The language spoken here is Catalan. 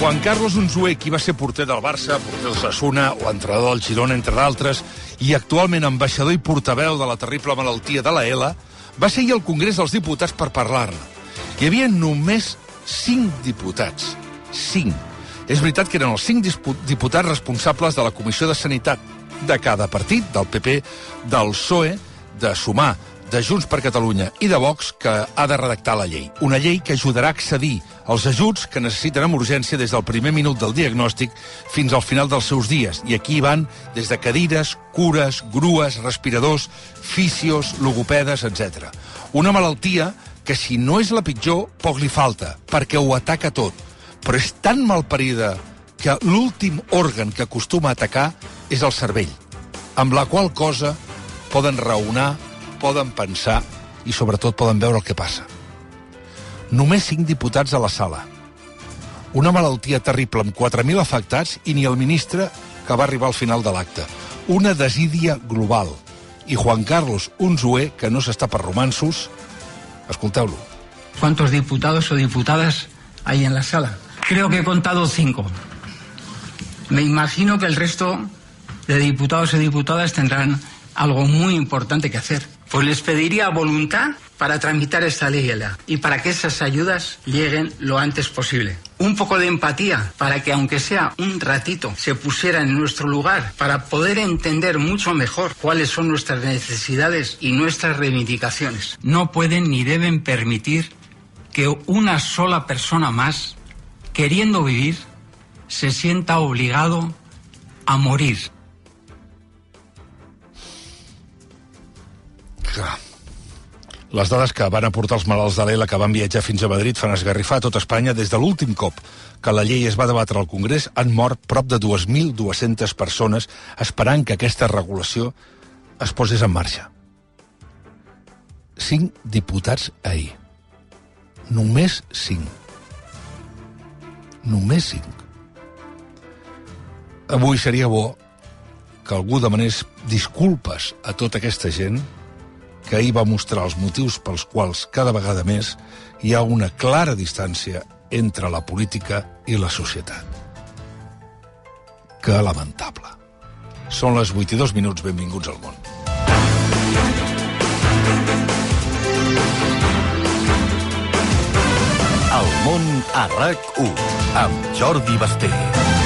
Juan Carlos Unzué, qui va ser porter del Barça, porter del Sassuna o entrenador del Girona, entre d'altres, i actualment ambaixador i portaveu de la terrible malaltia de la ELA, va ser al Congrés dels Diputats per parlar-ne. Hi havia només 5 diputats. 5. És veritat que eren els 5 diputats responsables de la Comissió de Sanitat de cada partit, del PP, del PSOE, de Sumar, de Junts per Catalunya i de Vox que ha de redactar la llei. Una llei que ajudarà a accedir als ajuts que necessiten amb urgència des del primer minut del diagnòstic fins al final dels seus dies. I aquí van des de cadires, cures, grues, respiradors, fisios, logopedes, etc. Una malaltia que si no és la pitjor, poc li falta, perquè ho ataca tot. Però és tan malparida que l'últim òrgan que acostuma a atacar és el cervell, amb la qual cosa poden raonar, poden pensar i sobretot poden veure el que passa. Només 5 diputats a la sala. Una malaltia terrible amb 4.000 afectats i ni el ministre que va arribar al final de l'acte. Una desídia global. I Juan Carlos Unzué, que no s'està per romansos, escolteu-lo. ¿Cuántos diputados o diputadas hay en la sala? Creo que he contado cinco. Me imagino que el resto de diputados y diputadas tendrán algo muy importante que hacer. Pues les pediría voluntad para tramitar esta ley y para que esas ayudas lleguen lo antes posible. Un poco de empatía para que, aunque sea un ratito, se pusiera en nuestro lugar para poder entender mucho mejor cuáles son nuestras necesidades y nuestras reivindicaciones. No pueden ni deben permitir que una sola persona más, queriendo vivir, se sienta obligado a morir. Clar. Les dades que van aportar els malalts de l'ELA que van viatjar fins a Madrid fan esgarrifar a tot Espanya des de l'últim cop que la llei es va debatre al Congrés han mort prop de 2.200 persones esperant que aquesta regulació es posés en marxa. Cinc diputats ahir. Només cinc. Només cinc. Avui seria bo que algú demanés disculpes a tota aquesta gent que ahir va mostrar els motius pels quals cada vegada més hi ha una clara distància entre la política i la societat. Que lamentable. Són les 8 i 2 minuts, benvinguts al món. El món a RAC1 amb Jordi Basté.